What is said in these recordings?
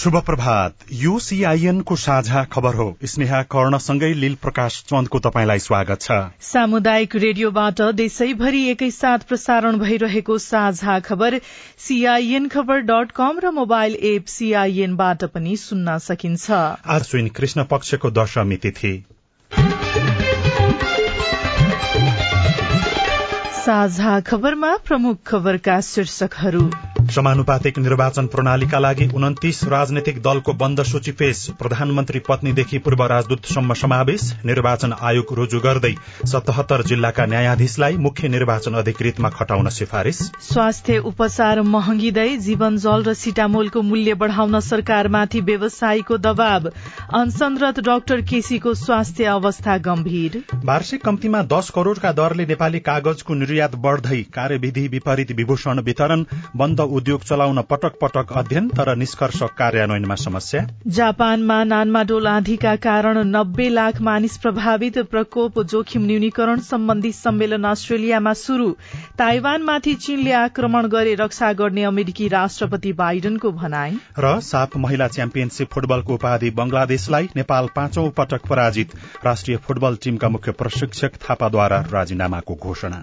शुभ प्रभात यो सीआईएनको साझा खबर हो। स्नेहा कर्णसँगै लील प्रकाश चन्दको तपाईँलाई स्वागत छ। सामुदायिक रेडियोबाट देशैभरि एकैसाथ प्रसारण भइरहेको साझा खबर सीआईएन खबर डट कम र मोबाइल एप सीआईएनबाट पनि सुन्न सकिन्छ। आज सुन कृष्ण पक्षको दशमी तिथि। साझा खबरमा प्रमुख खबरका शीर्षकहरू। समानुपातिक निर्वाचन प्रणालीका लागि उन्तिस राजनैतिक दलको बन्द सूची पेश। प्रधानमन्त्री पत्नीदेखि पूर्व राजदूतसम्म समावेश। निर्वाचन आयोग रुजु गर्दै सतहत्तर जिल्लाका न्यायाधीशलाई मुख्य निर्वाचन अधिकृतमा खटाउन सिफारिश स्वास्थ्य उपचार महँगिँदै जीवन जल र सिटामोलको मूल्य बढ़ाउन सरकारमाथि व्यवसायीको दबाव। अनसनरत डाक्टर केसीको स्वास्थ्य अवस्था गम्भीर। वार्षिक कम्तीमा दश करोड़का दरले नेपाली कागजको निर्यात बढ़दै। कार्यविधि विपरीत विभूषण वितरण बन्द उद्योग चलाउन पटक पटक अध्ययन तर निष्कर्ष कार्यान्वयनमा समस्या। जापानमा नानमाडोल आँधीका कारण नब्बे लाख मानिस प्रभावित प्रकोप जोखिम न्यूनीकरण सम्बन्धी सम्मेलन अस्ट्रेलियामा शुरू ताइवानमाथि चीनले आक्रमण गरे रक्षा गर्ने अमेरिकी राष्ट्रपति बाइडनको भनाई। र साफ महिला च्याम्पियनशीप फुटबलको उपाधि बंगलादेशलाई नेपाल पाँचौं पटक पराजित। राष्ट्रिय फुटबल टीमका मुख्य प्रशिक्षक थापाद्वारा राजीनामाको घोषणा।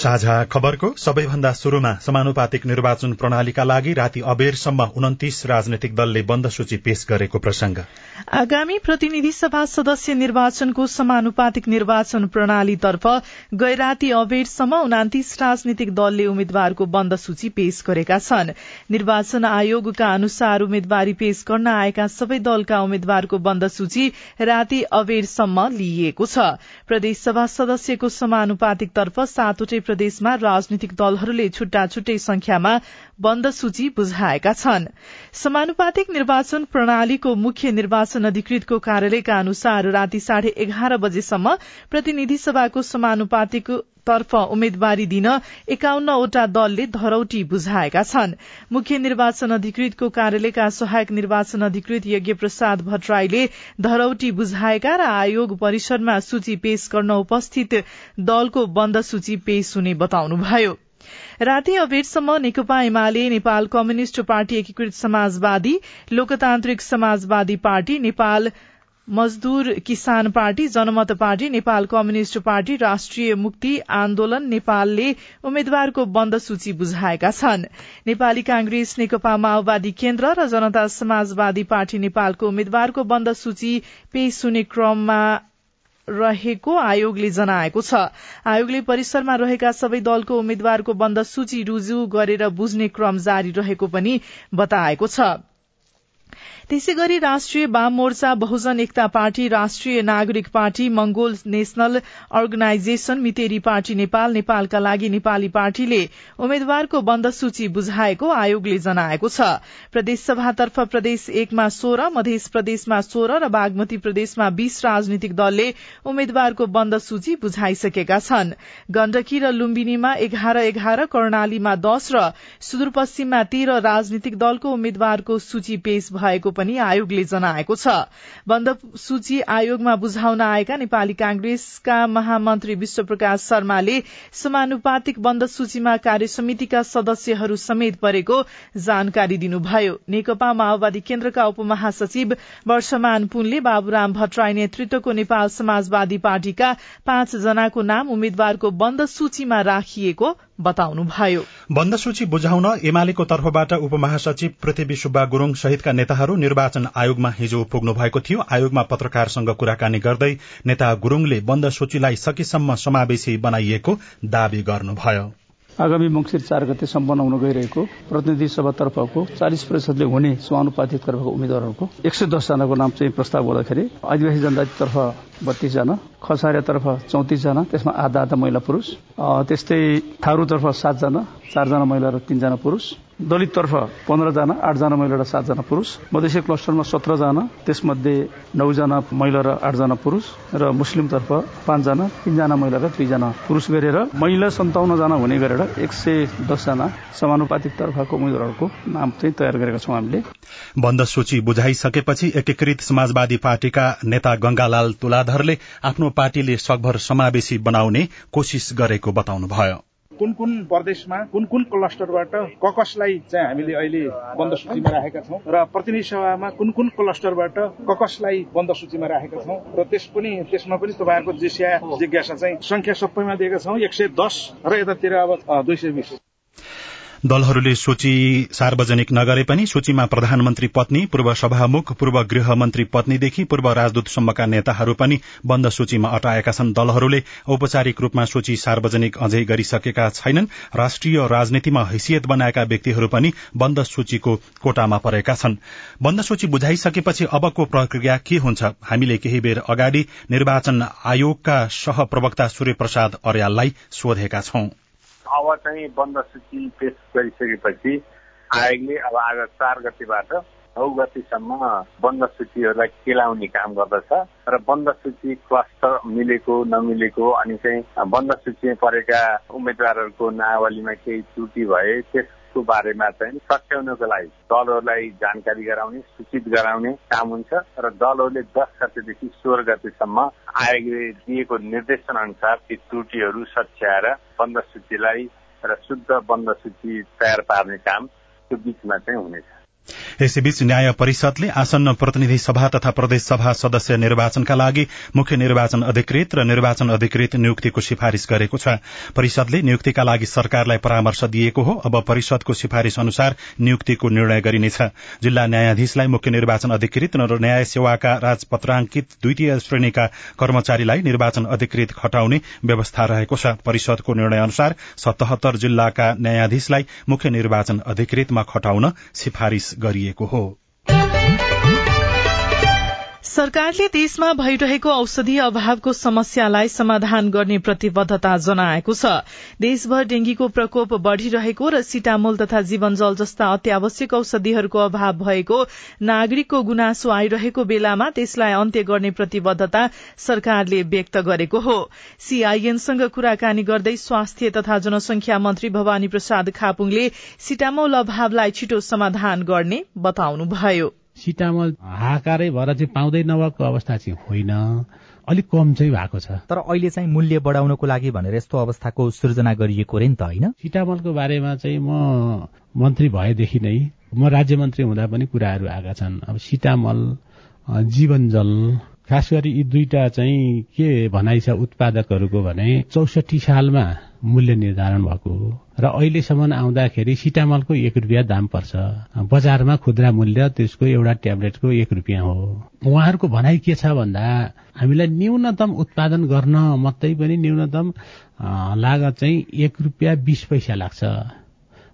साझा खबरको सबैभन्दा शुरूमा समानुपातिक निर्वाचन प्रणालीका लागि राति अबेरसम्म उन्तिस राजनैतिक दलले बन्द सूची पेश गरेको प्रसंग। आगामी प्रतिनिधि सभा सदस्य निर्वाचनको समानुपातिक निर्वाचन प्रणालीतर्फ गै राति अबेरसम्म उनातिस राजनीतिक दलले उम्मेद्वारको बन्द सूची पेश गरेका छन्। निर्वाचन आयोगका अनुसार उम्मेद्वारी पेश गर्न आएका सबै दलका उम्मेद्वारको बन्द सूची राति अबेरसम्म लिइएको छ। प्रदेशसभा सदस्यको समानुपातिक तर्फ सातवटै प्रदेशमा राजनीतिक दलहरूले छुट्टा छुट्टै संख्यामा बन्द सूची बुझाएका छन्। समानुपातिक निर्वाचन प्रणालीको मुख्य निर्वाचन अधिकृतको कार्यालयका अनुसार राति साढे एघार बजेसम्म प्रतिनिधि सभाको समानुपातिक तर्फ उम्मेद्वारी दिन एकाउन्नवटा दलले धरौटी बुझाएका छन्। मुख्य निर्वाचन अधिकृतको कार्यालयका सहायक निर्वाचन अधिकृत यज्ञ प्रसाद भट्टराईले धरौटी बुझाएका र आयोग परिसरमा सूची पेश गर्न उपस्थित दलको बन्द सूची पेश हुने बताउनुभयो। राति अबेरसम्म नेकपा एमाले नेपाल कम्युनिष्ट पार्टी एकीकृत समाजवादी लोकतान्त्रिक समाजवादी पार्टी नेपाल मजदूर किसान पार्टी जनमत पार्टी नेपाल कम्युनिष्ट पार्टी राष्ट्रिय मुक्ति आन्दोलन नेपालले उम्मेद्वारको बन्द सूची बुझाएका छन्। नेपाली कांग्रेस नेकपा माओवादी केन्द्र र जनता समाजवादी पार्टी नेपालको उम्मेद्वारको बन्द सूची पेश हुने क्रममा रहेको आयोगले जनाएको छ। आयोगले परिसरमा रहेका सबै दलको उम्मेद्वारको बन्द सूची रुजु गरेर बुझ्ने क्रम जारी रहेको पनि बताएको छ। त्यसै गरी राष्ट्रिय वाम मोर्चा Bahujan Ekata party Rastriya Nagarik party Mongol national organisation Miteri party Nepal नेपालका लागि नेपाली पार्टीले उम्मेद्वारको बन्द सूची बुझाएको आयोगले जनाएको छ। प्रदेशसभातर्फ प्रदेश एकमा सोह्र मध्य प्रदेशमा सोह्र र बागमती प्रदेशमा बीस राजनीतिक दलले उम्मेद्वारको बन्द सूची बुझाइसकेका छन्। गण्डकी र लुम्बिनीमा एघार एघार कर्णालीमा दश र सुदूरपश्चिममा तेह्र राजनीतिक दलको उम्मेद्वारको सूची पेश भएको पनि आयोगले जनाएको छ। बन्द सूची आयोगमा बुझाउन आएका नेपाली कांग्रेसका महामन्त्री विश्व प्रकाश शर्माले समानुपातिक बन्द सूचीमा कार्यसमितिका सदस्यहरू समेत परेको जानकारी दिनुभयो। नेकपा माओवादी केन्द्रका उपमहासचिव वर्षमान पुनले बाबुराम भट्टराई नेतृत्वको नेपाल समाजवादी पार्टीका पाँच जनाको नाम उम्मेद्वारको बन्द सूचीमा राखिएको बताउनुभयो। बन्द सूची बुझाउन एमालेको तर्फबाट उपमहासचिव पृथ्वी सुब्बा गुरूङ सहितका नेताहरू निर्वाचन आयोगमा हिजो पुग्नु भएको थियो। आयोगमा पत्रकारसँग कुराकानी गर्दै नेता गुरूङले बन्द सूचीलाई सकेसम्म समावेशी बनाइएको दावी गर्नुभयो। आगामी मङ्सिर चार गते सम्पन्न हुन गइरहेको प्रतिनिधि सभातर्फको चालिस प्रतिशतले हुने समानुपातिक तर्फको उम्मेद्वारहरूको एक सय दसजनाको नाम चाहिँ प्रस्ताव गर्दाखेरि आदिवासी जनजातितर्फ बत्तीसजना खसारेतर्फ चौतिसजना त्यसमा आधा आधा महिला पुरुष त्यस्तै थारूतर्फ सातजना चारजना महिला र तीनजना पुरुष दलिततर्फ पन्ध्रजना आठजना महिला र सातजना पुरुष मधेसी क्लस्टरमा सत्रजना त्यसमध्ये नौजना महिला र आठजना पुरुष र मुस्लिमतर्फ पाँचजना तीनजना महिला र दुईजना पुरुष गरेर महिला सन्ताउन्नजना हुने गरेर एक सय दसजना समानुपातिक तर्फको उम्मेद्वारहरूको नाम चाहिँ तयार गरेका छौँ हामीले। बन्द सूची बुझाइसकेपछि एकीकृत समाजवादी पार्टीका नेता गंगालाल तुलाधरले आफ्नो पार्टीले सकभर समावेशी बनाउने कोशिश गरेको बताउनुभयो। कुन कुन प्रदेशमा कुन कुन क्लस्टरबाट क कसलाई चाहिँ हामीले अहिले बन्द सूचीमा राखेका छौँ र प्रतिनिधि सभामा कुन कुन क्लस्टरबाट क कसलाई बन्द सूचीमा राखेका छौँ र त्यस पनि त्यसमा पनि तपाईँहरूको जिज्ञासा चाहिँ संख्या सबैमा दिएका छौँ एक सय दस र यतातिर अब दुई सय बिस। दलहरूले सूची सार्वजनिक नगरे पनि सूचीमा प्रधानमन्त्री पत्नी पूर्व सभामुख पूर्व गृहमन्त्री पत्नीदेखि पूर्व राजदूतसम्मका नेताहरू पनि बन्द सूचीमा अटाएका छन्। दलहरूले औपचारिक रूपमा सूची सार्वजनिक अझै गरिसकेका छैनन्। राष्ट्रिय राजनीतिमा हैसियत बनाएका व्यक्तिहरू पनि बन्द सूचीको कोटामा परेका छन्। बन्द सूची बुझाइसकेपछि अबको प्रक्रिया के हुन्छ? हामीले केही बेर अगाडि निर्वाचन आयोगका सह प्रवक्ता सूर्य प्रसाद अर्याललाई सोधेका छौं। अब चाहिँ बन्द सूची पेश गरिसकेपछि आयोगले अब आज चार गतिबाट नौ गतिसम्म बन्द सूचीहरूलाई केलाउने काम गर्दछ र बन्द सूची क्लस्टर मिलेको नमिलेको अनि चाहिँ बन्द सूचीमा परेका उम्मेद्वारहरूको नावलीमा केही त्रुटि भए त्यस त्यसको बारेमा चाहिँ सच्याउनको लागि दलहरूलाई जानकारी गराउने सूचित गराउने काम हुन्छ र दलहरूले दस गतेदेखि सोह्र गतेसम्म आयोगले दिएको निर्देशन अनुसार ती त्रुटिहरू सच्याएर बन्द सूचीलाई र शुद्ध बन्द सूची तयार पार्ने काम त्यो बिचमा चाहिँ हुनेछ। यसैबीच न्याय परिषदले आसन्न प्रतिनिधि सभा तथा प्रदेश सभा सदस्य निर्वाचनका लागि मुख्य निर्वाचन अधिकृत र निर्वाचन अधिकृत नियुक्तिको सिफारिश गरेको छ। परिषदले नियुक्तिका लागि सरकारलाई परामर्श दिएको हो। अब परिषदको सिफारिश अनुसार नियुक्तिको निर्णय गरिनेछ। जिल्ला न्यायाधीशलाई मुख्य निर्वाचन अधिकृत र न्याय सेवाका राजपत्रांकित द्वितीय श्रेणीका कर्मचारीलाई निर्वाचन अधिकृत खटाउने व्यवस्था रहेको छ। परिषदको निर्णय अनुसार सतहत्तर जिल्लाका न्यायाधीशलाई मुख्य निर्वाचन अधिकृतमा खटाउन सिफारिश गरिएको हो। सरकारले देशमा भइरहेको औषधि अभावको समस्यालाई समाधान गर्ने प्रतिबद्धता जनाएको छ। देशभर डेंगीको प्रकोप बढ़िरहेको र सिटामोल तथा जीवनजल जस्ता अत्यावश्यक औषधिहरूको अभाव भएको नागरिकको गुनासो आइरहेको बेलामा त्यसलाई अन्त्य गर्ने प्रतिबद्धता सरकारले व्यक्त गरेको हो। सीआईएनसँग कुराकानी गर्दै स्वास्थ्य तथा जनसंख्या मन्त्री भवानी प्रसाद खापुङले सिटामोल अभावलाई छिटो समाधान गर्ने बताउनुभयो। सिटामल हाहाकारै भएर चाहिँ पाउँदै नभएको अवस्था चाहिँ होइन। अलिक कम चाहिँ भएको छ। तर अहिले चाहिँ मूल्य बढाउनको लागि भनेर यस्तो अवस्थाको सृजना गरिएको रे नि त होइन? सिटामलको बारेमा चाहिँ म मन्त्री भएदेखि नै म राज्य मन्त्री हुँदा पनि कुराहरू आएका छन्। अब सिटामल जीवन जल खास गरी यी दुईटा चाहिँ के भनाइ छ उत्पादकहरूको भने चौसठी सालमा मूल्य निर्धारण भएको हो। र अहिलेसम्म आउँदाखेरि सिटामलको एक रुपियाँ दाम पर्छ। बजारमा खुद्रा मूल्य त्यसको एउटा ट्याब्लेटको एक रुपियाँ हो। उहाँहरूको भनाइ के छ भन्दा हामीलाई न्यूनतम उत्पादन गर्न मात्रै पनि न्यूनतम लागत चाहिँ एक रुपियाँ बिस पैसा लाग्छ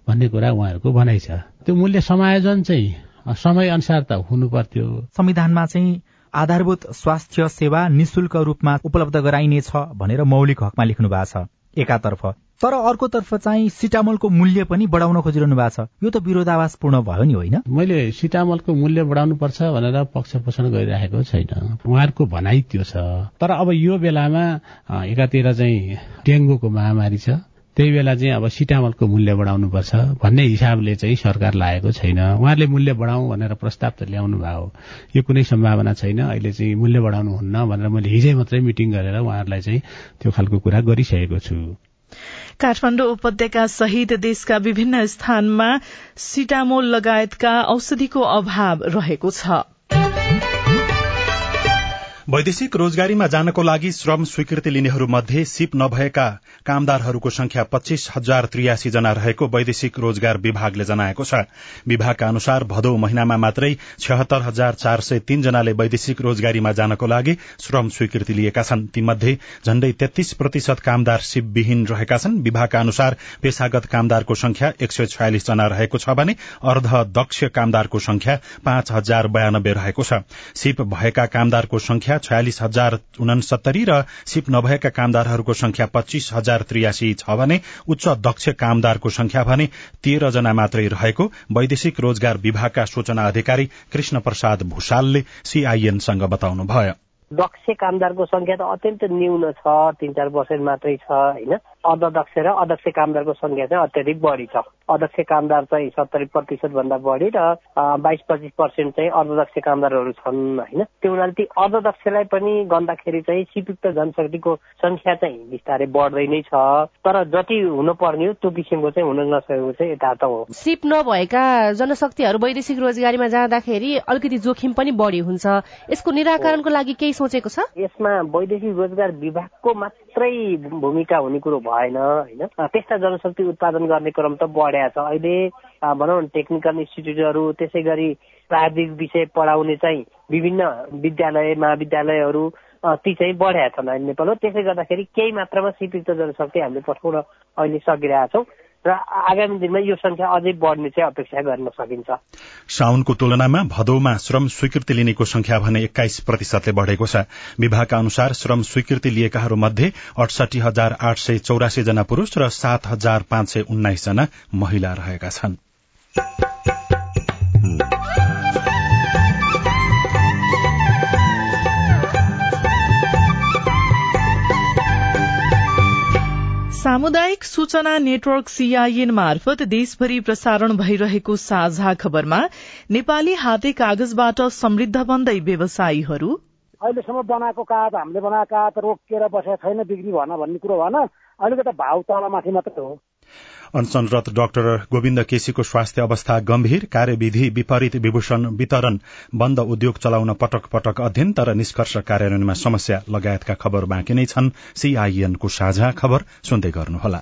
भन्ने कुरा उहाँहरूको भनाइ छ। त्यो मूल्य समायोजन चाहिँ समय अनुसार त हुनु पर्थ्यो। संविधानमा चाहिँ आधारभूत स्वास्थ्य सेवा निशुल्क रूपमा उपलब्ध गराइनेछ भनेर मौलिक हकमा लेख्नु भएको छ। एकातर्फ। तर अर्कोतर्फ चाहिँ सिटामलको मूल्य पनि बढाउन खोजिरहनु भएको छ। यो त विरोधावासपूर्ण भयो नि होइन? मैले सिटामलको मूल्य बढाउनु पर्छ भनेर पक्ष पोषण गरिराखेको छैन। उहाँहरूको भनाइ त्यो छ। तर अब यो बेलामा एकातिर चाहिँ डेङ्गुको महामारी छ। त्यही बेला चाहिँ अब सिटामलको मूल्य बढाउनुपर्छ भन्ने हिसाबले चाहिँ सरकार लागेको छैन। उहाँहरूले मूल्य बढाउँ भनेर प्रस्ताव त ल्याउनु भयो यो कुनै सम्भावना छैन। अहिले चाहिँ मूल्य बढाउनुहुन्न भनेर मैले हिजै मात्रै मिटिङ गरेर उहाँहरूलाई चाहिँ त्यो खालको कुरा गरिसकेको छु। काठमाडौँ उपत्यका सहित देशका विभिन्न स्थानमा सिटामोल लगायतका औषधिको अभाव रहेको छ। वैदेशिक रोजगारीमा जानको लागि श्रम स्वीकृति लिनेहरूमध्ये सिप नभएका कामदारहरूको संख्या पच्चीस हजार त्रियासी जना रहेको वैदेशिक रोजगार विभागले जनाएको छ। विभागका अनुसार भदौ महिनामा मात्रै छहत्तर हजार चार सय तीन जनाले वैदेशिक रोजगारीमा जानको लागि श्रम स्वीकृति लिएका छन्। तीमध्ये झण्डै तेत्तीस प्रतिशत कामदार सिपविहीन रहेका छन्। विभागका अनुसार पेशागत कामदारको संख्या एक सय छयालिस जना रहेको छ भने अर्ध दक्ष कामदारको संख्या पाँच हजार बयानब्बे रहेको छ। सिप भएका कामदारको संख्या छयालिस हजार उनसत्तरी र सिप नभएका कामदारहरूको संख्या पच्चीस हजार त्रियासी छ भने उच्च दक्ष कामदारको संख्या भने तेह्र जना मात्रै रहेको वैदेशिक रोजगार विभागका सूचना अधिकारी कृष्ण प्रसाद भूषालले सीआईएनसँग बताउनुभयो। दक्ष कामदारको संख्या त अत्यन्त न्यून छ तिन चार पर्सेन्ट मात्रै छ होइन? अध्यक्ष र अध्यक्ष कामदारको संख्या चाहिँ अत्याधिक बढी छ। अध्यक्ष कामदार चाहिँ सत्तरी प्रतिशत भन्दा बढी र बाइस पच्चिस पर्सेन्ट चाहिँ अर्धदक्ष कामदारहरू छन् होइन? त्यो हुनाले ती अर्धदक्षलाई पनि गन्दाखेरि चाहिँ सिपयुक्त जनशक्तिको संख्या चाहिँ बिस्तारै बढ्दै नै छ। तर जति हुनुपर्ने हो त्यो किसिमको चाहिँ हुन नसकेको चाहिँ यथार्थ हो। सिप नभएका जनशक्तिहरू वैदेशिक रोजगारीमा जाँदाखेरि अलिकति जोखिम पनि बढी हुन्छ। यसको निराकरणको लागि केही सोचेको छ? यसमा वैदेशिक रोजगार विभागको मात्रै भूमिका हुने कुरो भएन होइन? त्यस्ता जनशक्ति उत्पादन गर्ने क्रम त बढ्या छ। अहिले भनौँ न टेक्निकल इन्स्टिच्युटहरू त्यसै गरी प्राविधिक विषय पढाउने चाहिँ विभिन्न विद्यालय महाविद्यालयहरू ती चाहिँ बढ्या छन्। अहिले नेपालमा त्यसै गर्दाखेरि केही मात्रामा सिपिक्त जनशक्ति हामीले पठाउन अहिले सकिरहेका छौँ र आगामी दिनमा यो संख्या अझै बढ्ने चाहिँ अपेक्षा गर्न सकिन्छ। साउनको तुलनामा भदौमा श्रम स्वीकृति लिनेको संख्या भने एक्काइस प्रतिशतले बढ़ेको छ। विभागका अनुसार श्रम स्वीकृति लिएकाहरू मध्ये अडसाठी हजार आठ सय चौरासी जना पुरूष र सात हजार पाँच सय उन्नाइस जना महिला रहेका छन्। सामुदायिक सूचना नेटवर्क सीआईएन मार्फत देशभरि प्रसारण भइरहेको साझा खबरमा नेपाली हाते कागजबाट समृद्ध बन्दै व्यवसायीहरू। अहिलेसम्म बनाएको कागज हामीले बनाएको कागज रोकिएर बसेको छैन बिक्री भन भन्ने कुरो भएन। अलिकति भाउ तलमाथि मात्रै हो। अनसनरत डाक्टर गोविन्द केसीको स्वास्थ्य अवस्था गम्भीर कार्यविधि विपरीत विभूषण वितरण बन्द उद्योग चलाउन पटक पटक अध्ययन तर निष्कर्ष कार्यान्वयनमा समस्या लगायतका खबर बाँकी नै छन्। सीआईएनको साझा खबर सुन्दै गर्नुहोला।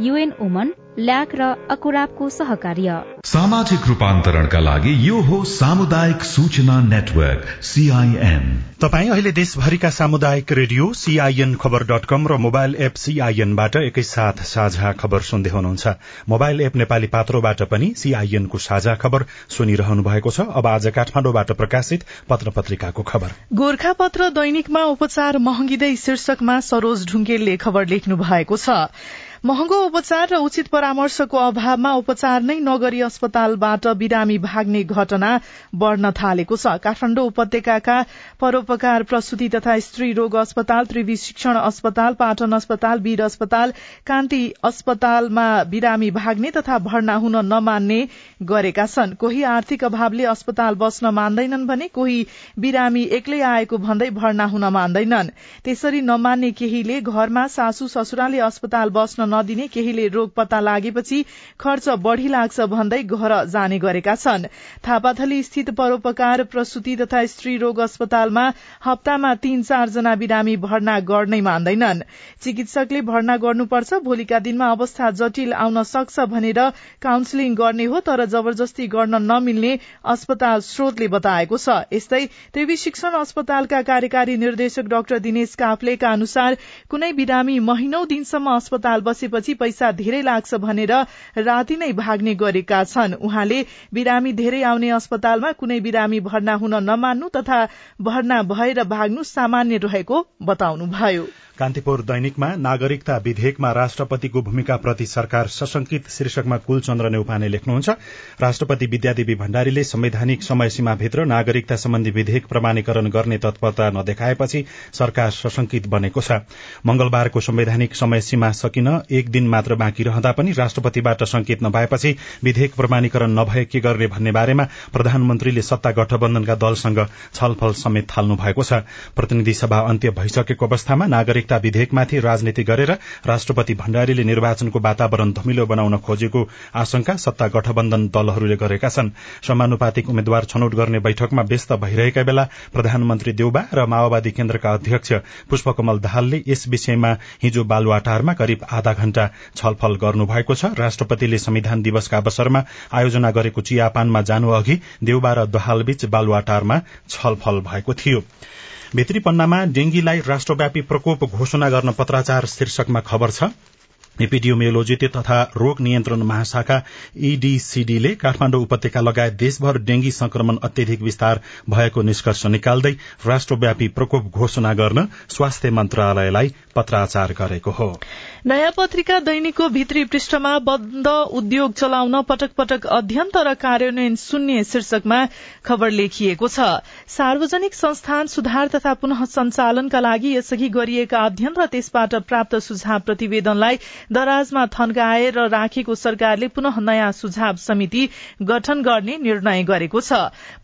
युएन वुमन ल्याक र अकुराबको सहकार्य। सामाजिक रूपान्तरणका लागि यो हो सामुदायिक सूचना नेटवर्क सीआईएन तपाई अहिले देशभरिका सामुदायिक रेडियो सीआईएन खबर डट कम र मोबाइल एप सीआईएनबाट एकैसाथ साझा खबर सुन्दै हुनुहुन्छ। मोबाइल एप नेपाली पात्रोबाट पनि सीआईएनको साझा खबर सुनिरहनु भएको छ। अब आज काठमाडौँबाट प्रकाशित पत्र पत्रिकाको खबर। गोर्खा पत्र दैनिकमा उपचार महँगिँदै शीर्षकमा सरोज ढुङ्गेलले खबर लेख्नु भएको छ। महँगो उपचार र उचित परामर्शको अभावमा उपचार नै नगरी अस्पतालबाट बिरामी भाग्ने घटना बढ़न थालेको छ। काठमाडौँ उपत्यका परोपकार प्रसूति तथा स्त्री रोग अस्पताल त्रिवी शिक्षण अस्पताल पाटन अस्पताल वीर अस्पताल कान्ति अस्पतालमा बिरामी भाग्ने तथा भर्ना हुन नमान्ने गरेका छन्। कोही आर्थिक अभावले अस्पताल बस्न मान्दैनन् भने कोही बिरामी एक्लै आएको भन्दै भर्ना हुन मान्दैनन्। त्यसरी नमान्ने केहीले घरमा सासू ससुराले अस्पताल बस्न नदिने केहीले रोग पत्ता लागेपछि खर्च बढ़ी लाग्छ भन्दै घर जाने गरेका छन्। थापाथली स्थित परोपकार प्रसूति तथा स्त्री रोग अस्पतालमा हप्तामा तीन चारजना बिरामी भर्ना गर्नै मान्दैनन्। चिकित्सकले भर्ना गर्नुपर्छ भोलिका दिनमा अवस्था जटिल आउन सक्छ भनेर काउन्सिलिङ गर्ने हो तर जबरजस्ती गर्न नमिल्ने अस्पताल स्रोतले बताएको छ। यस्तै त्रिवी शिक्षण अस्पतालका कार्यकारी निर्देशक डाक्टर दिनेश काफ्लेका अनुसार कुनै बिरामी महिनौ दिनसम्म अस्पताल बसेपछि पैसा धेरै लाग्छ भनेर राति नै भाग्ने गरेका छन्। उहाँले बिरामी धेरै आउने अस्पतालमा कुनै बिरामी भर्ना हुन नमान्नु तथा भर्ना भएर भाग्नु सामान्य रहेको बताउनुभयो। कान्तिपुर दैनिकमा नागरिकता विधेयकमा राष्ट्रपतिको भूमिकाप्रति सरकार सशंकित शीर्षकमा कुलचन्द्र नेउपाने लेख्नुहुन्छ। राष्ट्रपति विद्यादेवी भण्डारीले संवैधानिक समय सीमाभित्र नागरिकता सम्बन्धी विधेयक प्रमाणीकरण गर्ने तत्परता नदेखाएपछि सरकार सशंकित बनेको छ। मंगलबारको संवैधानिक समय सीमा सकिन एक दिन मात्र बाँकी रहँदा पनि राष्ट्रपतिबाट संकेत नभएपछि विधेयक प्रमाणीकरण नभए के गर्ने भन्ने बारेमा प्रधानमन्त्रीले सत्ता गठबन्धनका दलसँग छलफल समेत थाल्नु भएको छ। प्रतिनिधि सभा अन्त्य भइसकेको अवस्थामा नागरिक नागरिकता विधेयकमाथि राजनीति गरेर राष्ट्रपति भण्डारीले निर्वाचनको वातावरण धमिलो बनाउन खोजेको आशंका सत्ता गठबन्धन दलहरूले गरेका छन्। समानुपातिक उम्मेद्वार छनौट गर्ने बैठकमा व्यस्त भइरहेका बेला प्रधानमन्त्री देउबा र माओवादी केन्द्रका अध्यक्ष पुष्पकमल दाहालले यस विषयमा हिजो बालुवाटारमा करिब आधा घण्टा छलफल गर्नुभएको छ। राष्ट्रपतिले संविधान दिवसका अवसरमा आयोजना गरेको चियापानमा जानु अघि देउबा र दहालबीच बालुवाटारमा छलफल भएको थियो। भित्री पन्नामा डेंगीलाई राष्ट्रव्यापी प्रकोप घोषणा गर्न पत्राचार शीर्षकमा खबर छ। एपिडियोमियोलोजी तथा रोग नियन्त्रण महाशाखा ईडीसीडीले काठमाण्डु उपत्यका लगायत देशभर डेंगी संक्रमण अत्यधिक विस्तार भएको निष्कर्ष निकाल्दै राष्ट्रव्यापी प्रकोप घोषणा गर्न स्वास्थ्य मन्त्रालयलाई पत्राचार गरेको हो। नयाँ पत्रिका दैनिकको भित्री पृष्ठमा बन्द उद्योग चलाउन पटक पटक अध्ययन तर कार्यान्वयन शून्य शीर्षकमा खबर लेखिएको छ। सार्वजनिक संस्थान सुधार तथा पुनः सञ्चालनका लागि यसअघि गरिएका अध्ययन र त्यसबाट प्राप्त सुझाव प्रतिवेदनलाई दराजमा थन्काएर राखेको सरकारले पुनः नयाँ सुझाव समिति गठन गर्ने निर्णय गरेको छ।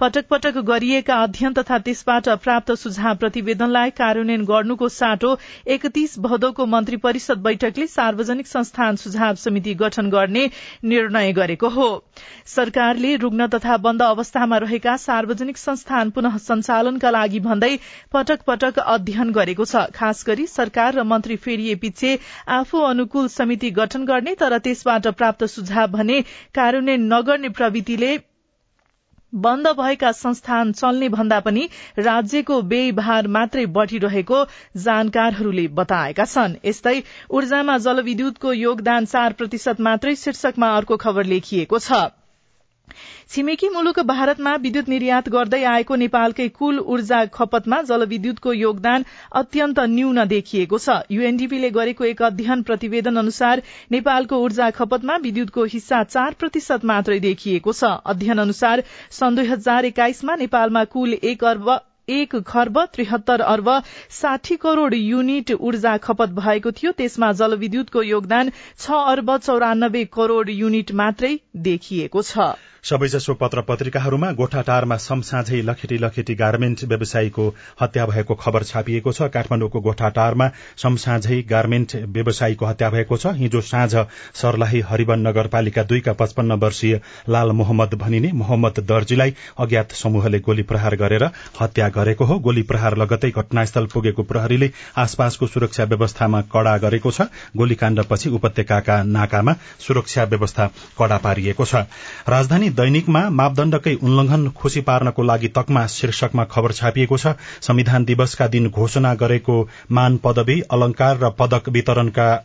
पटक पटक गरिएका अध्ययन तथा त्यसबाट प्राप्त सुझाव प्रतिवेदनलाई कार्यान्वयन गर्नुको साटो एकतीस भदौको मन्त्री परिषद बैठक बैठकले सार्वजनिक संस्थान सुझाव समिति गठन गर्ने निर्णय गरेको हो। सरकारले रुग्ण तथा बन्द अवस्थामा रहेका सार्वजनिक संस्थान पुनः सञ्चालनका लागि भन्दै पटक पटक अध्ययन गरेको छ। खास गरी सरकार र मन्त्री फेरिए पछि आफू अनुकूल समिति गठन गर्ने तर त्यसबाट प्राप्त सुझाव भने कार्यान्वयन नगर्ने प्रवृत्तिले बन्द भएका संस्थान चल्ने भन्दा पनि राज्यको व्ययभार मात्रै बढ़िरहेको जानकारहरूले बताएका छन्। यस्तै ऊर्जामा जलविद्युतको योगदान चार प्रतिशत मात्रै शीर्षकमा अर्को खबर लेखिएको छ। छिमेकी मुलुक भारतमा विद्युत निर्यात गर्दै आएको नेपालकै कुल ऊर्जा खपतमा जलविद्युतको योगदान अत्यन्त न्यून देखिएको छ। यूएनडीपीले गरेको एक अध्ययन प्रतिवेदन अनुसार नेपालको ऊर्जा खपतमा विद्युतको हिस्सा चार प्रतिशत मात्रै देखिएको छ। अध्ययन अनुसार सन् दुई हजार एक्काइसमा नेपालमा कुल एक अर्ब एक खर्ब त्रिहत्तर अर्ब साठी करोड़ युनिट ऊर्जा खपत भएको थियो। त्यसमा जलविद्युतको योगदान छ अर्ब चौरानब्बे करोड़ युनिट मात्रै देखिएको छ। सबैजसो पत्र पत्रिकाहरूमा गोठाटारमा समसाझै लखेटी लखेटी गार्मेन्ट व्यवसायीको हत्या भएको खबर छापिएको छ। काठमाडौँको गोठाटारमा समसाझै गार्मेन्ट व्यवसायीको हत्या भएको छ। हिजो साँझ सर्लाही हरिवन नगरपालिका दुईका पचपन्न वर्षीय लाल मोहम्मद भनिने मोहम्मद दर्जीलाई अज्ञात समूहले गोली प्रहार गरेर हत्या गरेको हो। गोली प्रहार लगतै घटनास्थल पुगेको प्रहरीले आसपासको सुरक्षा व्यवस्थामा कड़ा गरेको छ। गोलीकाण्डपछि उपत्यकाका नाकामा सुरक्षा व्यवस्था कड़ा पारिएको छ। राजधानी दैनिकमा मापदण्डकै उल्लंघन खुशी पार्नको लागि तकमा शीर्षकमा खबर छापिएको छ। संविधान दिवसका दिन घोषणा गरेको मान पदवी अलंकार र पदक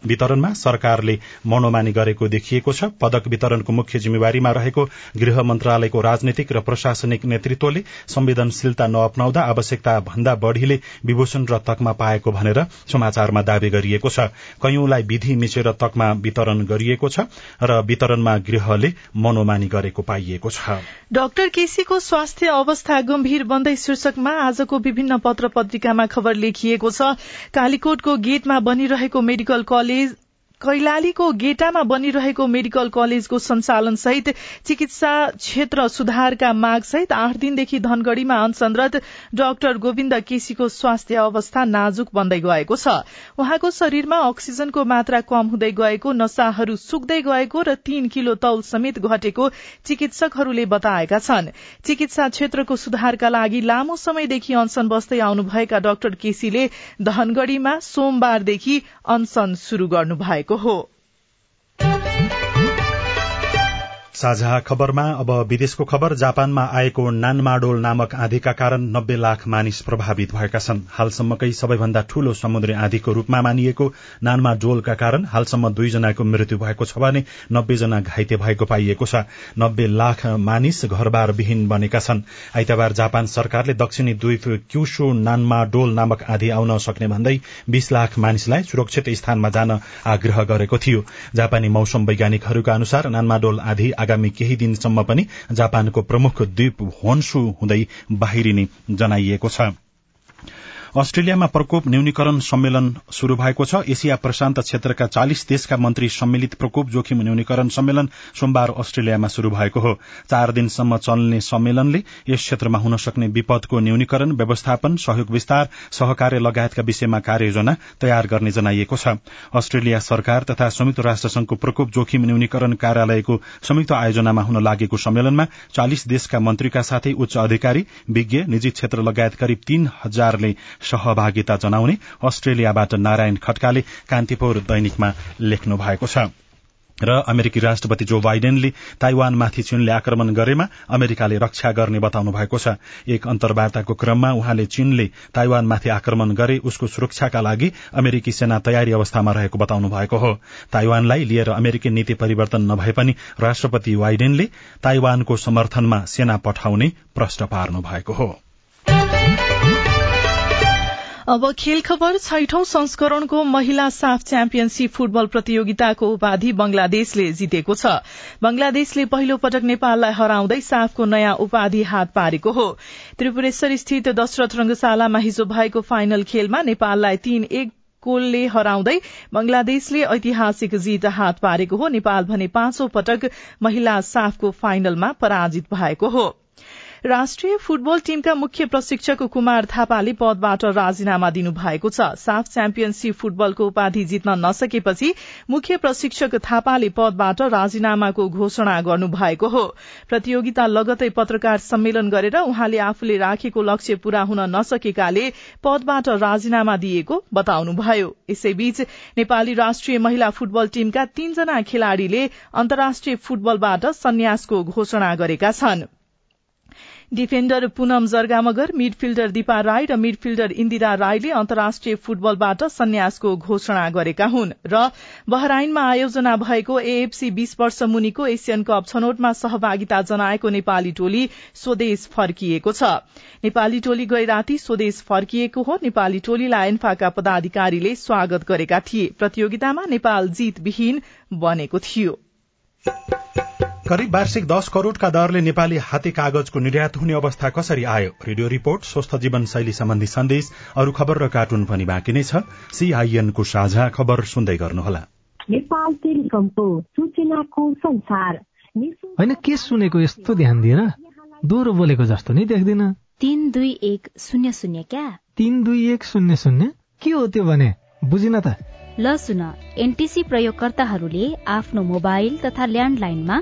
वितरणमा सरकारले मनोमानी गरेको देखिएको छ। पदक वितरणको मुख्य जिम्मेवारीमा रहेको गृह मन्त्रालयको राजनीतिक र प्रशासनिक नेतृत्वले संवेदनशीलता नअपनाउँदा आवश्यकता भन्दा बढ़ीले विभूषण र तकमा पाएको भनेर समाचारमा दावी गरिएको छ। कैयौंलाई विधि मिचेर तकमा वितरण गरिएको छ र वितरणमा गृहले मनोमानी गरेको पाइएको छ। डाक्टर केसीको स्वास्थ्य अवस्था गम्भीर बन्दै शीर्षकमा आजको विभिन्न पत्र पत्रिकामा खबर लेखिएको छ। कालीकोटको गेटमा बनिरहेको मेडिकल कलेज कैलालीको गेटामा बनिरहेको मेडिकल कलेजको संचालन सहित चिकित्सा क्षेत्र सुधारका माग सहित आठ दिनदेखि धनगढ़ीमा अनसनरत डाक्टर गोविन्द केसीको स्वास्थ्य अवस्था नाजुक बन्दै गएको छ। उहाँको शरीरमा अक्सिजनको मात्रा कम हुँदै गएको नशाहरू सुक्दै गएको र तीन किलो तौल समेत घटेको चिकित्सकहरूले बताएका छन्। चिकित्सा क्षेत्रको सुधारका लागि लामो समयदेखि अनसन बस्दै आउनुभएका डाक्टर केसीले धनगढ़ीमा सोमबारदेखि अनसन शुरू गर्नु भएको हो साझा खबरमा अब विदेशको खबर जापानमा आएको नानमाडोल नामक आँधीका कारण नब्बे लाख मानिस प्रभावित भएका छन्। हालसम्मकै सबैभन्दा ठूलो समुद्री आँधीको रूपमा मानिएको नानमाडोलका कारण हालसम्म दुईजनाको मृत्यु भएको छ भने नब्बे जना घाइते भएको पाइएको छ। नब्बे लाख मानिस घरबार विहीन बनेका छन्। आइतबार जापान सरकारले दक्षिणी द्वीप क्युसो नानमाडोल नामक आँधी आउन सक्ने भन्दै बीस लाख मानिसलाई सुरक्षित स्थानमा जान आग्रह गरेको थियो। जापानी मौसम वैज्ञानिकहरूका अनुसार नानमाडोल आँधी आगामी केही दिनसम्म पनि जापानको प्रमुख द्वीप होन्सु हुँदै बाहिरिने जनाइएको छ। अस्ट्रेलियामा प्रकोप न्यूनीकरण सम्मेलन शुरू भएको छ। एसिया प्रशान्त क्षेत्रका चालिस देशका मन्त्री सम्मिलित प्रकोप जोखिम न्यूनीकरण सम्मेलन सोमबार अस्ट्रेलियामा शुरू भएको हो। चार दिनसम्म चल्ने सम्मेलनले यस क्षेत्रमा हुन सक्ने विपदको न्यूनीकरण व्यवस्थापन सहयोग विस्तार सहकार्य लगायतका विषयमा कार्ययोजना तयार गर्ने जनाइएको छ। अस्ट्रेलिया सरकार तथा संयुक्त राष्ट्र संघको प्रकोप जोखिम न्यूनीकरण कार्यालयको संयुक्त आयोजनामा हुन लागेको सम्मेलनमा चालिस देशका मन्त्रीका साथै उच्च अधिकारी विज्ञ निजी क्षेत्र लगायत करिब तीन हजारले सहभागिता जनाउने अस्ट्रेलियाबाट नारायण खड्काले कान्तिपुर दैनिकमा लेख्नु भएको छ। र अमेरिकी राष्ट्रपति जो बाइडेनले ताइवानमाथि चीनले आक्रमण गरेमा अमेरिकाले रक्षा गर्ने बताउनु भएको छ। एक अन्तर्वार्ताको क्रममा उहाँले चीनले ताइवानमाथि आक्रमण गरे उसको सुरक्षाका लागि अमेरिकी सेना तयारी अवस्थामा रहेको बताउनु भएको हो। ताइवानलाई लिएर अमेरिकी नीति परिवर्तन नभए पनि राष्ट्रपति बाइडेनले ताइवानको समर्थनमा सेना पठाउने प्रश्न पार्नु भएको हो। अब खेल खबर छैठौं संस्करणको महिला साफ च्याम्पियनशीप फुटबल प्रतियोगिताको उपाधि बंगलादेशले जितेको छ। बंगलादेशले पहिलो पटक नेपाललाई हराउँदै साफको नयाँ उपाधि हात पारेको हो। त्रिपुरेश्वर स्थित दशरथ रंगशालामा हिजो भएको फाइनल खेलमा नेपाललाई तीन एक गोलले हराउँदै बंगलादेशले ऐतिहासिक जीत हात पारेको हो। नेपाल भने पाँचौं पटक महिला साफको फाइनलमा पराजित भएको हो। राष्ट्रिय फुटबल टीमका मुख्य प्रशिक्षक कुमार थापाले पदबाट राजीनामा दिनुभएको छ। साफ च्याम्पियनशीप फुटबलको उपाधि जित्न नसकेपछि मुख्य प्रशिक्षक थापाले पदबाट राजीनामाको घोषणा गर्नुभएको हो। प्रतियोगिता लगतै पत्रकार सम्मेलन गरेर उहाँले आफूले राखेको लक्ष्य पूरा हुन नसकेकाले पदबाट राजीनामा दिएको बताउनुभयो। यसैबीच नेपाली राष्ट्रिय महिला फुटबल टीमका तीनजना खेलाड़ीले अन्तर्राष्ट्रिय फुटबलबाट सन्यासको घोषणा गरेका छनृ। डिफेन्डर पूनम जर्गामगर मिडफिल्डर दिपा राई र मिडफिल्डर इन्दिरा राईले अन्तर्राष्ट्रिय फुटबलबाट सन्यासको घोषणा गरेका हुन् र बहराइनमा आयोजना भएको एएफसी बीस वर्ष मुनिको एसियन कप छनौटमा सहभागिता जनाएको नेपाली टोली स्वदेश फर्किएको छ। नेपाली टोली गै राती स्वदेश फर्किएको हो। नेपाली टोलीलाई एन्फाका पदाधिकारीले स्वागत गरेका थिए। प्रतियोगितामा नेपाल जीतविहीन बनेको थियो। करिब वार्षिक दश करोड़का दरले नेपाली हाते कागजको निर्यात हुने अवस्था कसरी आयो? रेडियो रिपोर्ट स्वस्थ जीवन शैली सम्बन्धी सन्देश अरू खबर र कार्टुन पनि बाँकी नै छ। सीआईएनको साझा खबर सुन्दै गर्नुहोला। होइन के सुनेको यस्तो ध्यान दिएर दोहोरो बोलेको जस्तो नै देख्दिन। तिन दुई एक शून्य शून्य क्या? तिन दुई एक शून्य शून्य? के हो त्यो भने? बुझिन त। ल सुन एनटिसी प्रयोगकर्ताहरूले आफ्नो मोबाइल तथा ल्यान्डलाइनमा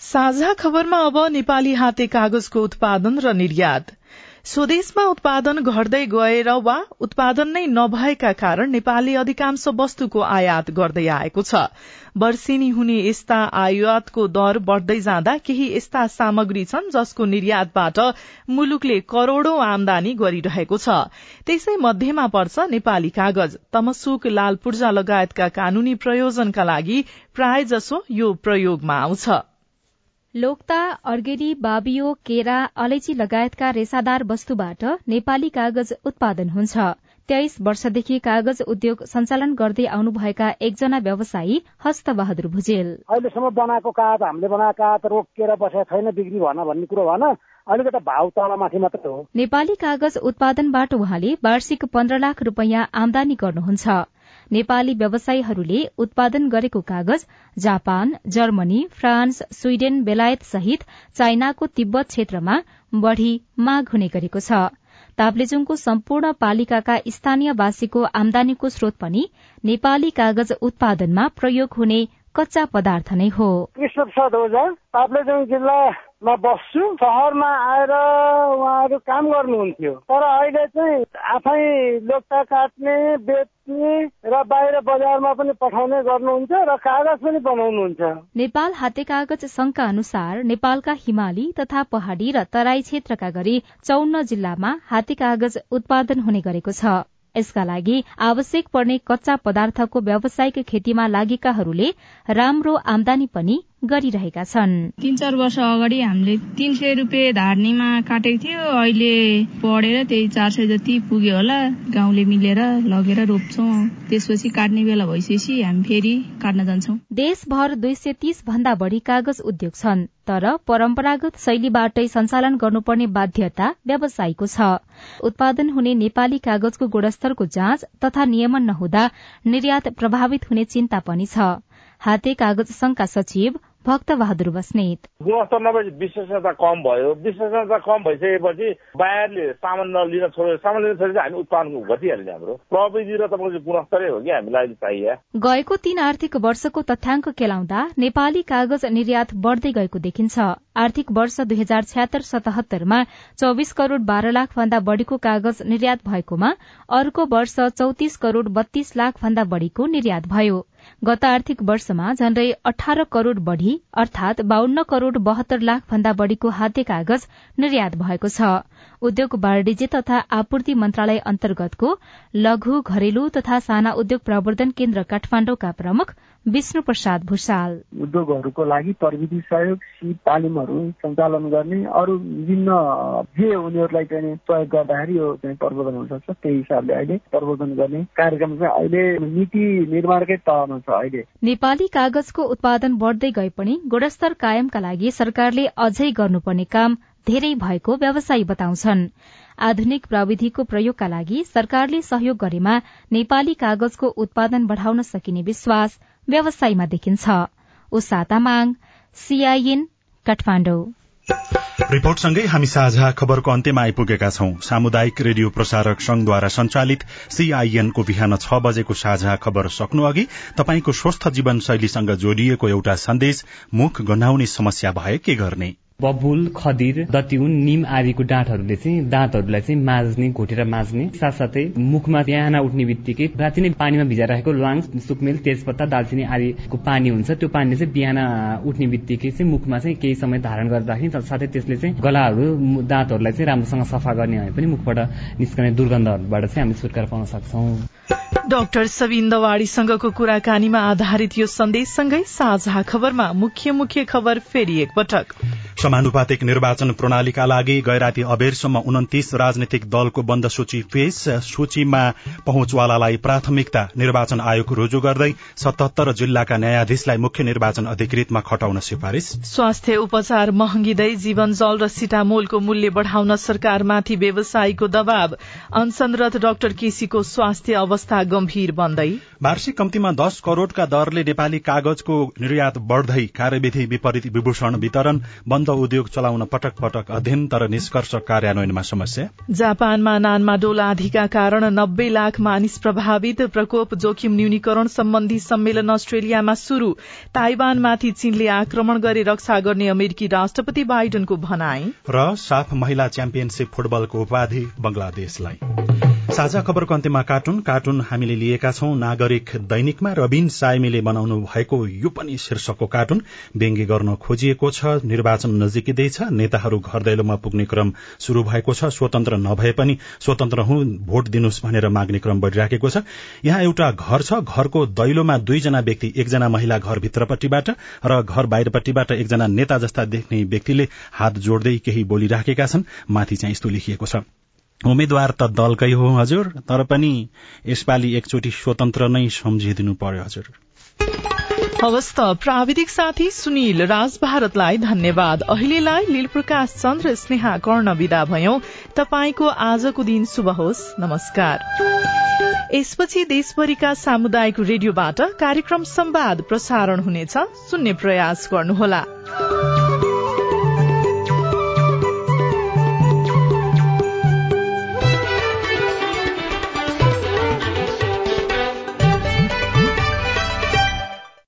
साझा खबरमा अब नेपाली हाते कागजको उत्पादन र निर्यात। स्वदेशमा उत्पादन घट्दै गएर वा उत्पादन नै नभएका कारण नेपालले अधिकांश वस्तुको आयात गर्दै आएको छ। वर्षेनी हुने यस्ता आयातको दर बढ़दै जाँदा केही यस्ता सामग्री छन् जसको निर्यातबाट मुलुकले करोड़ौं आमदानी गरिरहेको छ। त्यसै मध्येमा पर्छ नेपाली कागज। तमसुक लाल पूर्जा लगायतका कानूनी प्रयोजनका लागि प्राय जसो यो प्रयोगमा आउँछ। लोक्ता अर्गेडी बाबियो केरा अलैची लगायतका रेसादार वस्तुबाट नेपाली कागज उत्पादन हुन्छ। तेइस वर्षदेखि कागज उद्योग सञ्चालन गर्दै आउनुभएका एकजना व्यवसायी हस्त बहादुर भुजेल। अहिलेसम्म बनाएको कागज हामीले बनाएको कागज रोकिएर बसेको छैन बिक्री भन भन्ने कुरो अलिकति भाउ तलमाथि मात्रै हो। नेपाली कागज उत्पादनबाट उहाँले वार्षिक पन्ध्र लाख रूपियाँ आमदानी गर्नुहुन्छ। नेपाली व्यवसायीहरूले उत्पादन गरेको कागज जापान जर्मनी फ्रान्स स्वीडेन बेलायत सहित चाइनाको तिब्बत क्षेत्रमा बढ़ी माग हुने गरेको छ। ताप्लेजुङको सम्पूर्ण पालिकाका स्थानीयवासीको आमदानीको स्रोत पनि नेपाली कागज उत्पादनमा प्रयोग हुने कच्चा पदार्थ नै हो। ताप्लेजुङ जिल्लामा बस्छु सहरमा आएर उहाँहरू काम गर्नुहुन्थ्यो। तर अहिले चाहिँ आफै लोकता काट्ने बेच्ने र बाहिर बजारमा पनि पठाउने गर्नुहुन्छ र कागज पनि बनाउनुहुन्छ। नेपाल हाते कागज संघका अनुसार नेपालका हिमाली तथा पहाड़ी र तराई क्षेत्रका गरी चौन्न जिल्लामा हाते कागज उत्पादन हुने गरेको छ। यसका लागि आवश्यक पर्ने कच्चा पदार्थको व्यावसायिक खेतीमा लागेकाहरूले राम्रो आमदानी पनि गरिरहेका छन्। तीन चार वर्ष अगाडि हामीले तीन सय रुपियाँ धार्नीमा काटेको थियो। अहिले पढेर त्यही चार सय जति पुग्यो होला गाउँले मिलेर लगेर रोप्छौँ। त्यसपछि काट्ने बेला भइसकेपछि हामी फेरि काट्न जान्छौँ। देशभर दुई सय तीस भन्दा बढ़ी कागज उद्योग छन् तर परम्परागत शैलीबाटै सञ्चालन गर्नुपर्ने बाध्यता व्यवसायीको छ। उत्पादन हुने नेपाली कागजको गुणस्तरको जाँच तथा नियमन नहुँदा निर्यात प्रभावित हुने चिन्ता पनि छ। हाते कागज संघका सचिव भक्त बहादुर बस्नेत। गुणस्तर नभए विश्वसनीयता कम भयो। विश्वसनीयता कम भइसकेपछि बाहिरले सामान नलिन छोड्यो सामान लिन छोडेपछि हामी उत्पादन घटिहाल्ने हाम्रो। प्रविधि र तपाईँको गुणस्तरै हो कि हामीलाई अहिले चाहिए गएको तीन आर्थिक वर्षको तथ्याङ्क केलाउँदा नेपाली कागज निर्यात बढ़दै गएको देखिन्छ। आर्थिक वर्ष दुई हजार छ्यात्तर सतहत्तरमा चौविस करोड़ बाह्र लाख भन्दा बढ़ीको कागज निर्यात भएकोमा अर्को वर्ष चौतिस करोड़ बत्तीस लाख भन्दा बढ़ीको निर्यात भयो। गत आर्थिक वर्षमा झण्डै अठार करोड़ बढ़ी अर्थात बाहन्न करोड़ बहत्तर लाख भन्दा बढ़ीको हाते कागज निर्यात भएको छ। उद्योग वाणिज्य तथा आपूर्ति मन्त्रालय अन्तर्गतको लघु घरेलु तथा साना उद्योग प्रवर्धन केन्द्र काठमाण्डुका प्रमुख विष्णु प्रसाद भूषाल। उद्योगहरूको लागि प्रविधि सहयोग सिप तालिमहरू सञ्चालन गर्ने अरू विभिन्न जे उनीहरूलाई चाहिँ प्रयोग गर्दाखेरि यो चाहिँ प्रवर्धन हुन सक्छ त्यही हिसाबले अहिले प्रवर्धन गर्ने कार्यक्रम चाहिँ अहिले नीति निर्माणकै तहमा छ अहिले। नेपाली कागजको उत्पादन बढ़दै गए पनि गुणस्तर कायमका लागि सरकारले अझै गर्नुपर्ने काम धेरै भएको व्यवसायी बताउँछन्। आधुनिक प्रविधिको प्रयोगका लागि सरकारले सहयोग गरेमा नेपाली कागजको उत्पादन बढ़ाउन सकिने विश्वास व्यवसायीमा देखिन्छ। रिपोर्टसँगै हामी साझा खबरको अन्त्यमा आइपुगेका छौं। सामुदायिक रेडियो प्रसारक संघद्वारा संचालित सीआईएनको बिहान छ बजेको साझा खबर सक्नु अघि तपाईँको स्वस्थ जीवनशैलीसँग जोडिएको एउटा सन्देश मुख गन्हाउने समस्या भए के गर्ने? बबुल खदिर दतिउन निम आदिको डाँठहरूले चाहिँ दाँतहरूलाई चाहिँ माज्ने घोटेर माज्ने साथसाथै मुखमा बिहान उठ्ने बित्तिकै राति नै पानीमा भिजाइराखेको ल्वाङ सुकमेल तेजपत्ता दालचिनी आदिको पानी हुन्छ। त्यो पानीले चाहिँ बिहान उठ्ने बित्तिकै चाहिँ मुखमा चाहिँ केही समय धारण गरेर राख्ने साथै त्यसले चाहिँ गलाहरू दाँतहरूलाई चाहिँ राम्रोसँग सफा गर्ने भए पनि मुखबाट निस्कने दुर्गन्धहरूबाट चाहिँ हामी छुटकारा पाउन सक्छौं। डाक्टर सबिन दवाड़ीसँगको कुराकानीमा आधारित यो सन्देशसँगै साझा खबरमा मुख्य मुख्य खबर फेरि एकपटक। समानुपातिक निर्वाचन प्रणालीका लागि गैराती अबेरसम्म उन्तिस राजनैतिक दलको बन्द सूची पेश। सूचीमा पहुँचवालालाई प्राथमिकता निर्वाचन आयोग रुजु गर्दै सतहत्तर जिल्लाका न्यायाधीशलाई मुख्य निर्वाचन अधिकृतमा खटाउन सिफारिश स्वास्थ्य उपचार महँगिँदै जीवन जल र सिटामोलको मूल्य बढ़ाउन सरकारमाथि व्यवसायीको दबाव। अनसनरत डाक्टर केसीको स्वास्थ्य अवस्था गम्भीर बन्दै। वार्षिक कम्तीमा दश करोड़का दरले नेपाली कागजको निर्यात बढ़दै कार्यविधि विपरीत विभूषण वितरण बन्द उद्योग चलाउन पटक पटक अध्ययन तर निष्कर्ष कार्यान्वयनमा समस्या। जापानमा नानमा डोलाधिका कारण नब्बे लाख मानिस प्रभावित प्रकोप जोखिम न्यूनीकरण सम्बन्धी सम्मेलन अस्ट्रेलियामा शुरू ताइवानमाथि चीनले आक्रमण गरे रक्षा गर्ने अमेरिकी राष्ट्रपति बाइडनको भनाई। र साफ महिला च्याम्पियनशीप फुटबलको उपाधि बंगलादेशलाई। साझा खबरको अन्त्यमा कार्टुन कार्टुन हामीले लिएका छौं। नागरिक दैनिकमा रविन सायमीले बनाउनु भएको यो पनि शीर्षकको कार्टुन। व्यङ्ग्य गर्न खोजिएको छ निर्वाचन नजिकिँदैछ नेताहरू घर दैलोमा पुग्ने क्रम शुरू भएको छ स्वतन्त्र नभए पनि स्वतन्त्र हुँ भोट दिनुहोस् भनेर माग्ने क्रम बढ़िराखेको छ। यहाँ एउटा घर छ घरको दैलोमा दुईजना व्यक्ति एकजना महिला घरभित्रपट्टिबाट र घर बाहिरपट्टिबाट एकजना नेता जस्ता देख्ने व्यक्तिले हात जोड्दै केही बोलिराखेका छन्। माथि चाहिँ यस्तो लेखिएको छ। उम्मेद्वार त दलकै हो हजुर तर पनि यसपालि एकचोटि स्वतन्त्र नै सम्झिदिनु पर्यो हजुर। हवस् त प्राविधिक साथी सुनिल राज भारतलाई धन्यवाद। अहिलेलाई लील प्रकाश चन्द्र स्नेहा कर्ण विदा भयौं। तपाईँको आजको दिन शुभ होस् नमस्कार। यसपछि देशभरिका सामुदायिक रेडियोबाट कार्यक्रम संवाद प्रसारण हुनेछ। सुन्ने प्रयास गर्नुहोला।